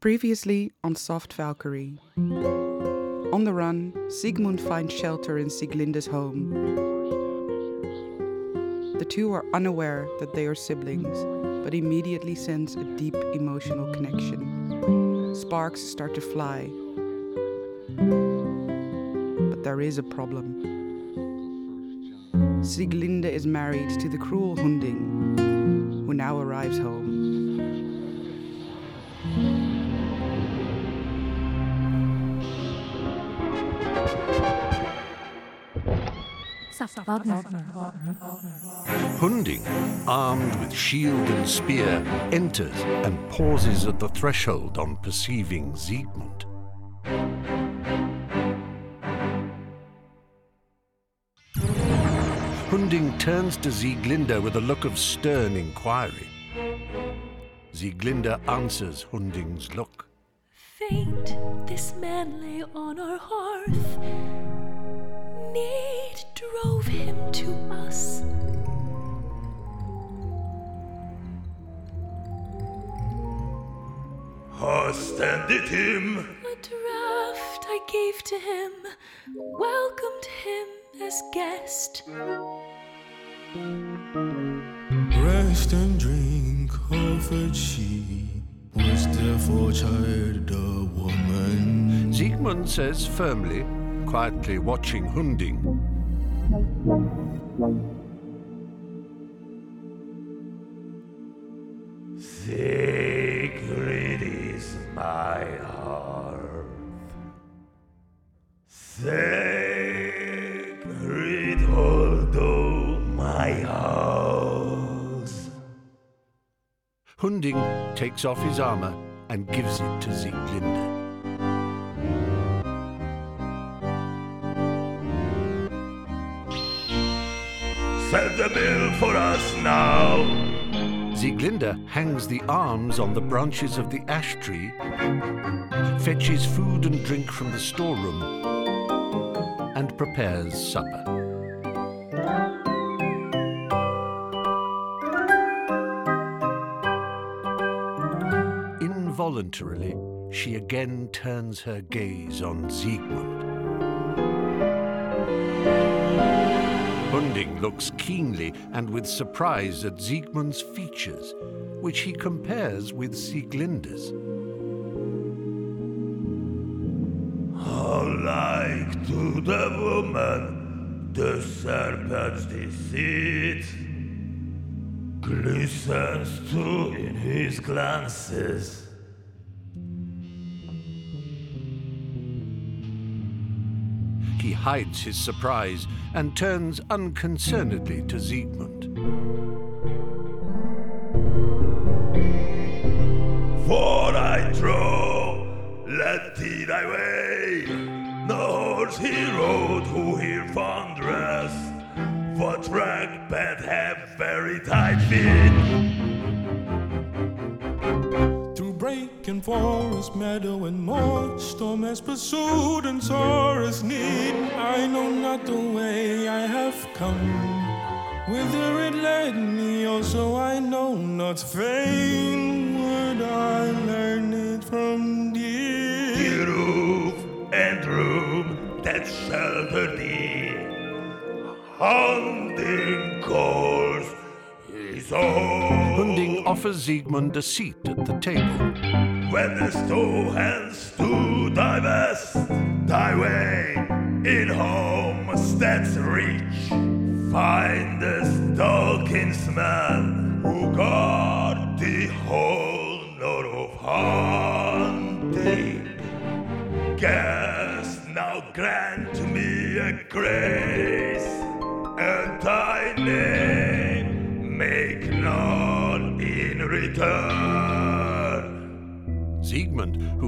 Previously on Soft Valkyrie. On the run, Siegmund finds shelter in Sieglinde's home. The two are unaware that they are siblings, but immediately sense a deep emotional connection. Sparks start to fly. But there is a problem. Sieglinde is married to the cruel Hunding, who now arrives home. Hunding, armed with shield and spear, enters and pauses at the threshold on perceiving Siegmund. Hunding turns to Sieglinde with a look of stern inquiry. Sieglinde answers Hunding's look. Faint, this man lay on our hearth. Drove him to us. Hast ended him. A draft I gave to him, welcomed him as guest. Rest and drink, offered she, was therefore child a woman. Siegmund says firmly, quietly watching Hunding. Sacred is my heart. Sacred although my house. Hunding takes off his armor and gives it to Sieglinde. Set the bill for us now. Sieglinde hangs the arms on the branches of the ash tree, fetches food and drink from the storeroom, and prepares supper. Involuntarily, she again turns her gaze on Siegmund. Looks keenly and with surprise at Siegmund's features, which he compares with Sieglinde's. How like to the woman the serpent's deceit glistens too in his glances. He hides his surprise and turns unconcernedly to Siegmund. For I trow, let thee thy way. No horse he rode who here found rest. For track bed have very tight feet. Forest, meadow and moor, storm has pursued and sorest need. I know not the way I have come. Whither it led me, oh, also I know not. Fain would I learn it from thee. The roof and room that shelter thee. Hunding calls his own. Hunding offers Siegmund a seat at the table. When the two hands to divest thy way in homestead's reach, find the stalking man who got the whole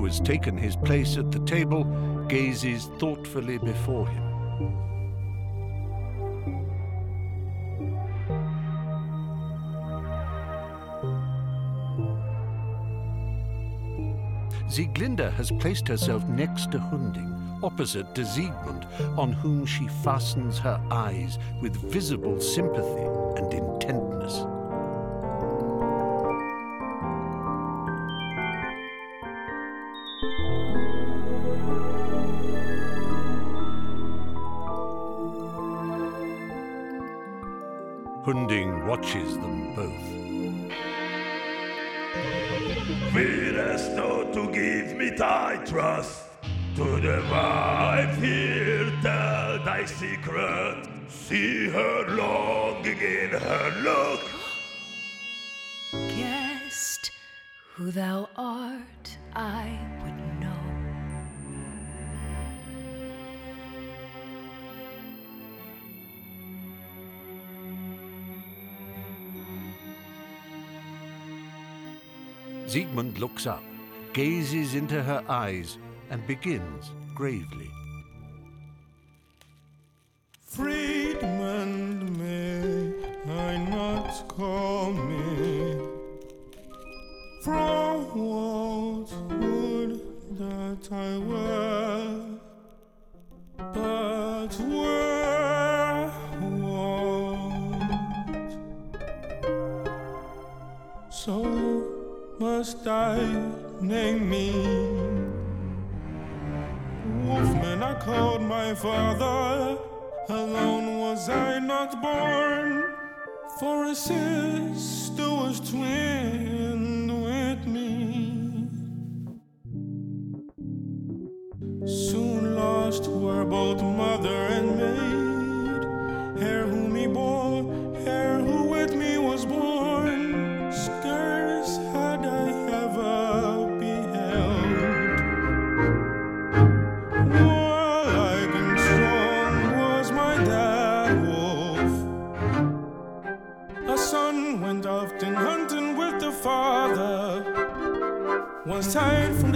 has taken his place at the table, gazes thoughtfully before him. Sieglinde has placed herself next to Hunding, opposite to Siegmund, on whom she fastens her eyes with visible sympathy and Hunding them both. Fearest not to give me thy trust. To the wife here tell thy secret. See her longing in her look. Guest, who thou art, I would Siegmund looks up, gazes into her eyes, and begins gravely. Friedmund, may I not call me? From what would that I were? Must I name me? Wolfman, I called my father. Alone was I not born, for a sister was twinned with me. Soon lost were both mother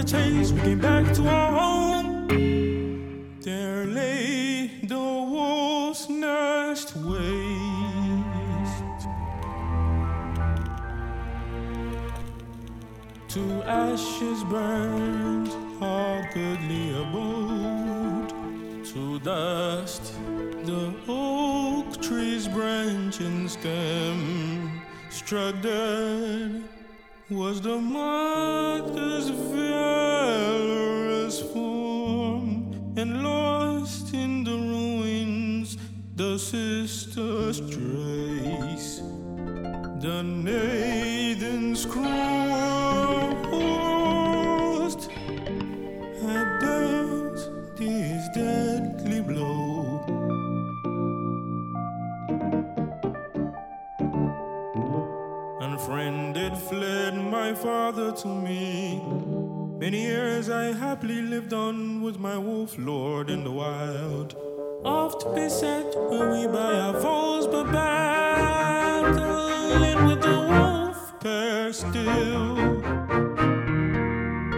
the chase, we came back to our home. There lay the wolf's nest waste. To ashes burned our goodly abode. To dust the oak tree's branch and stem. Struck dead was the mother's valorous form, and lost in the ruins the sister's trace. The Nathan's father to me. Many years I happily lived on with my wolf lord in the wild. Oft beset were we by our foes, but battling with the wolf pair still.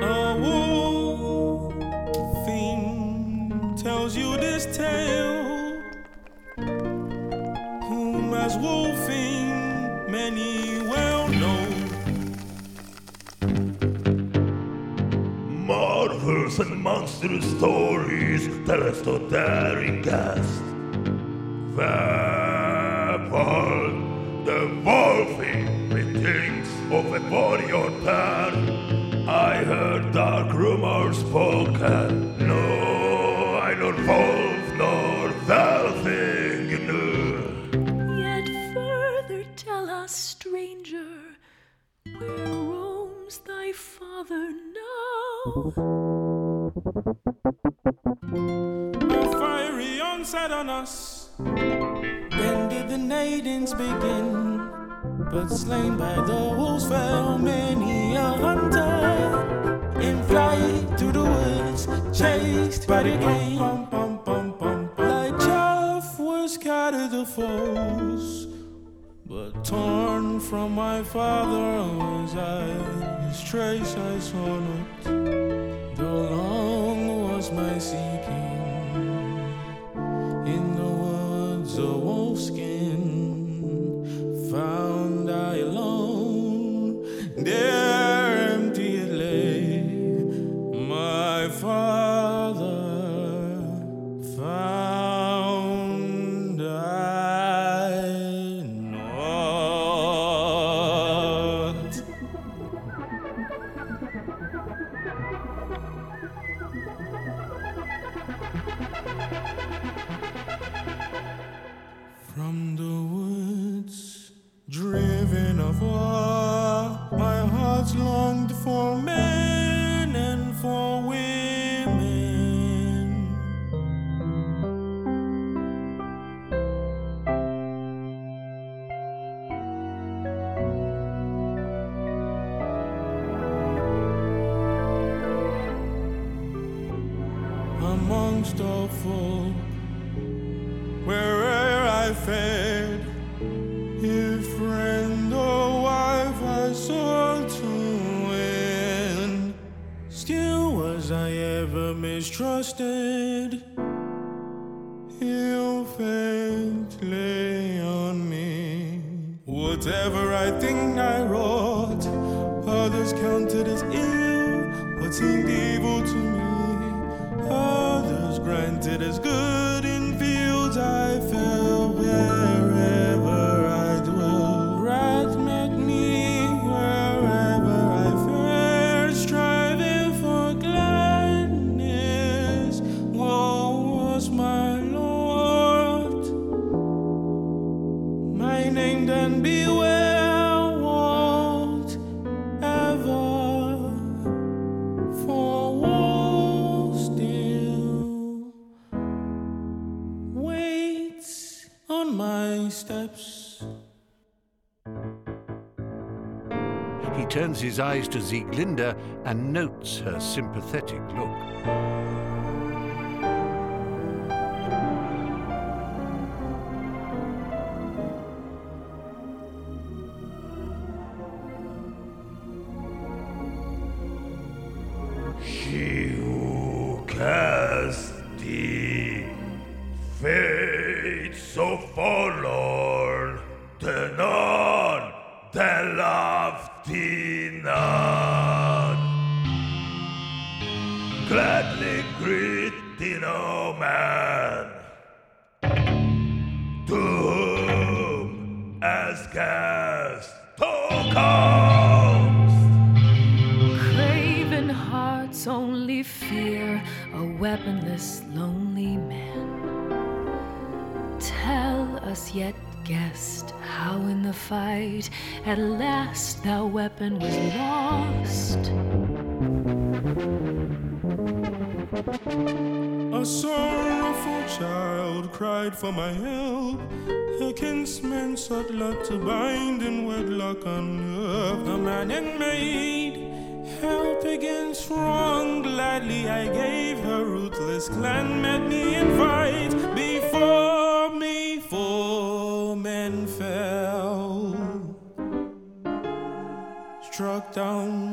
A wolfing tells you this tale, whom as wolfing many And monstrous stories tell us to daring guest. Wherefore the wolfing methinks of a warrior pair. I heard dark rumors spoken. No, I nor wolf nor velving knew. Yet further tell us, stranger, where roams thy father now? A fiery onset on us. Then did the Neidings begin, but slain by the wolves fell many a hunter. In flight through the woods, chased by the game. Like chaff were scattered the foes. But torn from my father was I, his trace I saw not. Though long was my seeking Folk, where'er I fared, if friend or wife I sought to win, still was I ever mistrusted. Ill fate lay on me. Whatever I think I wrought, others counted as ill. What seemed evil to me, others granted as good. Steps. He turns his eyes to Sieglinde and notes her sympathetic look. She who cast thee, fate weaponless, lonely man. Tell us yet, guest, how in the fight at last thy weapon was lost. A sorrowful child cried for my help. Her kinsmen sought lot to bind in wedlock on earth. A man and maid, help against wrong. Gladly I gave her ruthless clan met me in fight. Before me four men fell. Struck down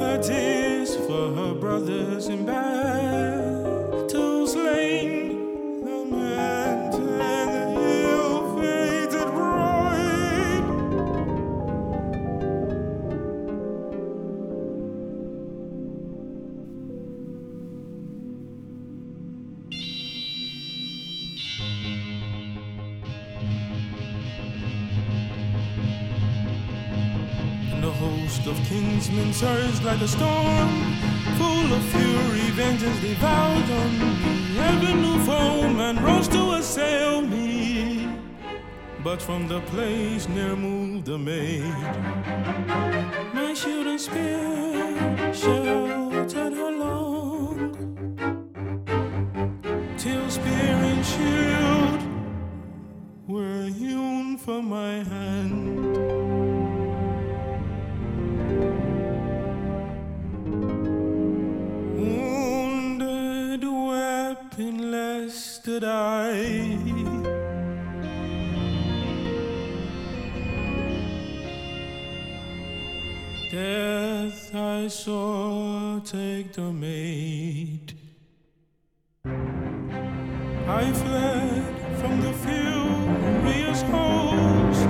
her tears for her brothers in battle of kingsmen surged like a storm, full of fury, vengeance devoured on me. Every new foeman rose to assail me. But from the place near moved the maid. My shield and spear sheltered her long, till spear and shield were hewn from my hand. Stood I. Death I saw take the maid. I fled from the furious host.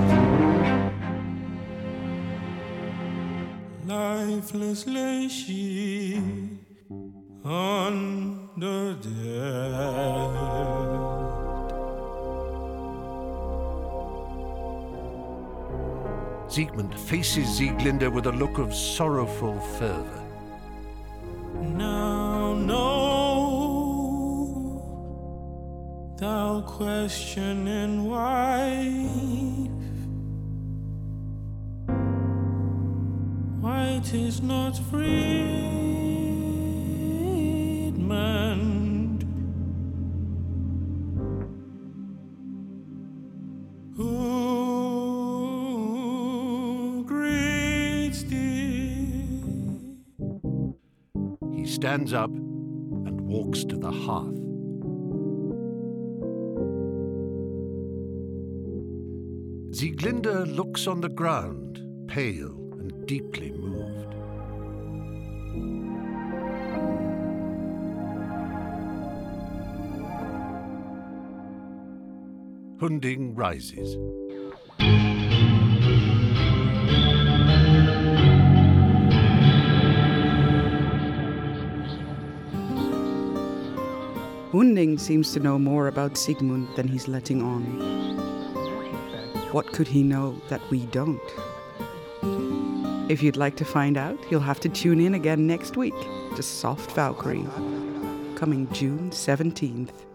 Lifeless lay she, under death. Siegmund faces Sieglinde with a look of sorrowful fervour. Now know thou questioning wife, why 'tis not Friedmund stands up and walks to the hearth. Sieglinde looks on the ground, pale and deeply moved. Hunding rises. Hunding seems to know more about Siegmund than he's letting on. What could he know that we don't? If you'd like to find out, you'll have to tune in again next week to Soft Valkyrie, coming June 17th.